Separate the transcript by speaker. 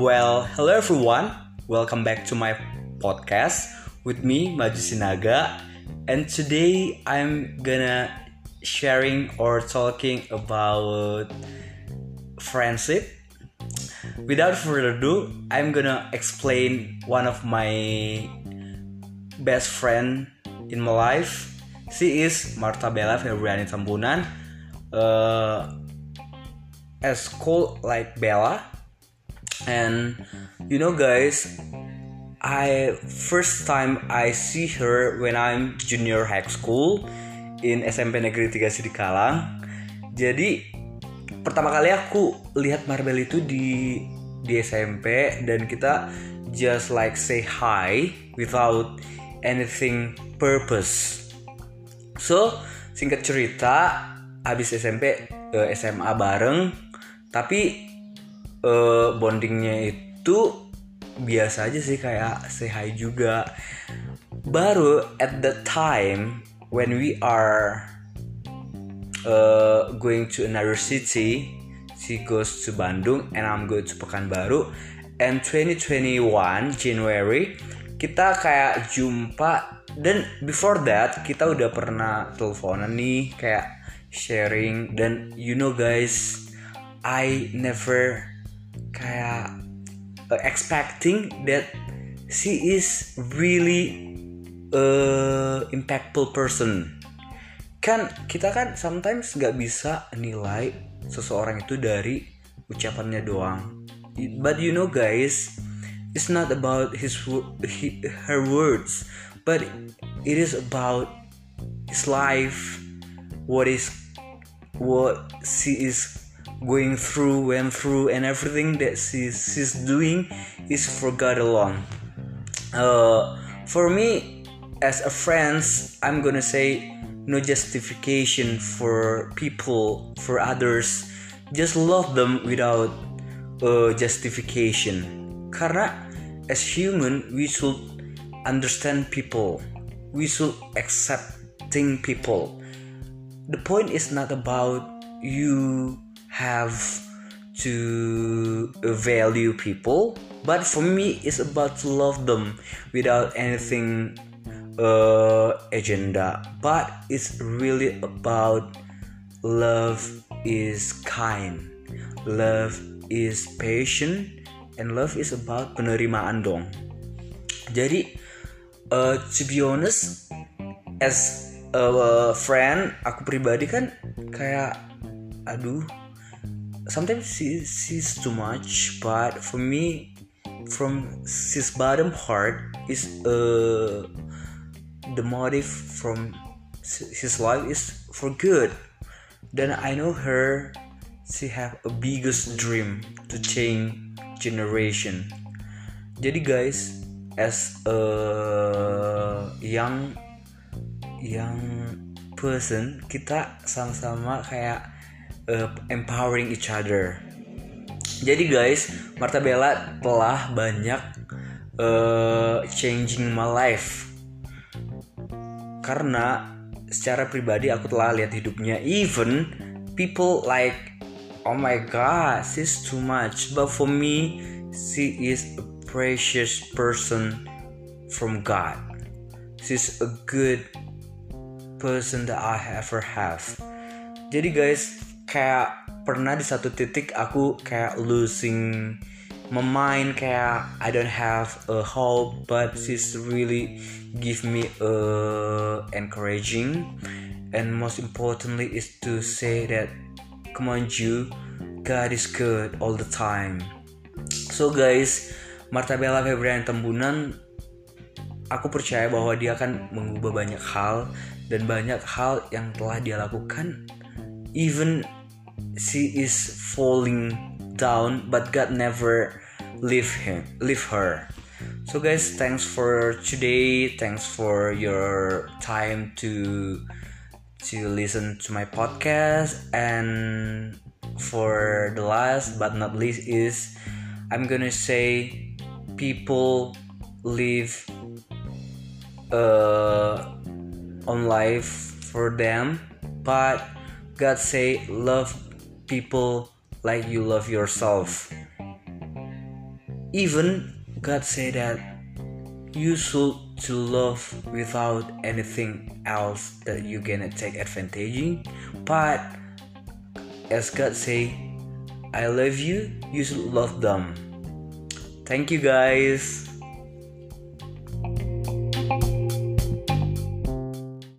Speaker 1: Well, hello everyone. Welcome back to my podcast with me, Maju Sinaga. And today I'm gonna sharing or talking about friendship. Without further ado, I'm gonna explain one of my best friend in my life. She is Marta Bella Febriani Tambunan. Uh, as called like Bella and you know guys I first time I see her when I'm junior high school in SMP Negeri 3 Sidikalang jadi pertama kali aku lihat Marbel itu di di SMP dan kita just like say hi without anything purpose. So singkat cerita habis SMP uh, eh, SMA bareng tapi uh, bondingnya itu biasa aja sih kayak hi juga. Baru at the time when we are uh, going to another city she goes to Bandung and I'm going to Pekanbaru. And 2021 January kita kayak jumpa. Dan before that kita udah pernah teleponan nih kayak sharing. Dan you know guys I never kayak uh, expecting that she is really a impactful person. Kan kita kan sometimes nggak bisa nilai seseorang itu dari ucapannya doang. But you know guys, it's not about his her words, but it is about his life, what is what she is going through, went through, and everything that she's, doing is for God alone. Uh, for me, as a friend, I'm gonna say no justification for people, for others. Just love them without uh, justification. Karena as human, we should understand people. We should accepting people. The point is not about you have to value people but for me it's about to love them without anything uh, agenda. But it's really about love is kind. Love is patient and love is about penerimaan dong. Jadi uh, to be honest as a friend aku pribadi kan kayak aduh sometimes she, she's too much but for me from his bottom heart is uh the motive from his life is for good. Then i know her she have a biggest dream to change generation. Jadi guys as a young young person kita sama-sama kayak uh, empowering each other. Jadi guys, Marta Bella telah banyak uh, changing my life. Karena secara pribadi aku telah lihat hidupnya even people like oh my god, she's too much. But for me, she is a precious person from God. She's a good person that I ever have. Jadi guys, kayak pernah di satu titik aku kayak losing my mind kayak I don't have a hope but she's really give me a encouraging. And most importantly is to say that come on you God is good all the time. So guys Marta Bella Febrian Tembunan aku percaya bahwa dia akan mengubah banyak hal dan banyak hal yang telah dia lakukan even she is falling down but God never leave him leave her. So guys thanks for today. Thanks for your time to to listen to my podcast. And for the last but not least is i'm gonna say people live uh, on life for them but god say love people like you love yourself. even God say that you should to love without anything else that you gonna take advantage. But as God say I love you you should love them. Thank you guys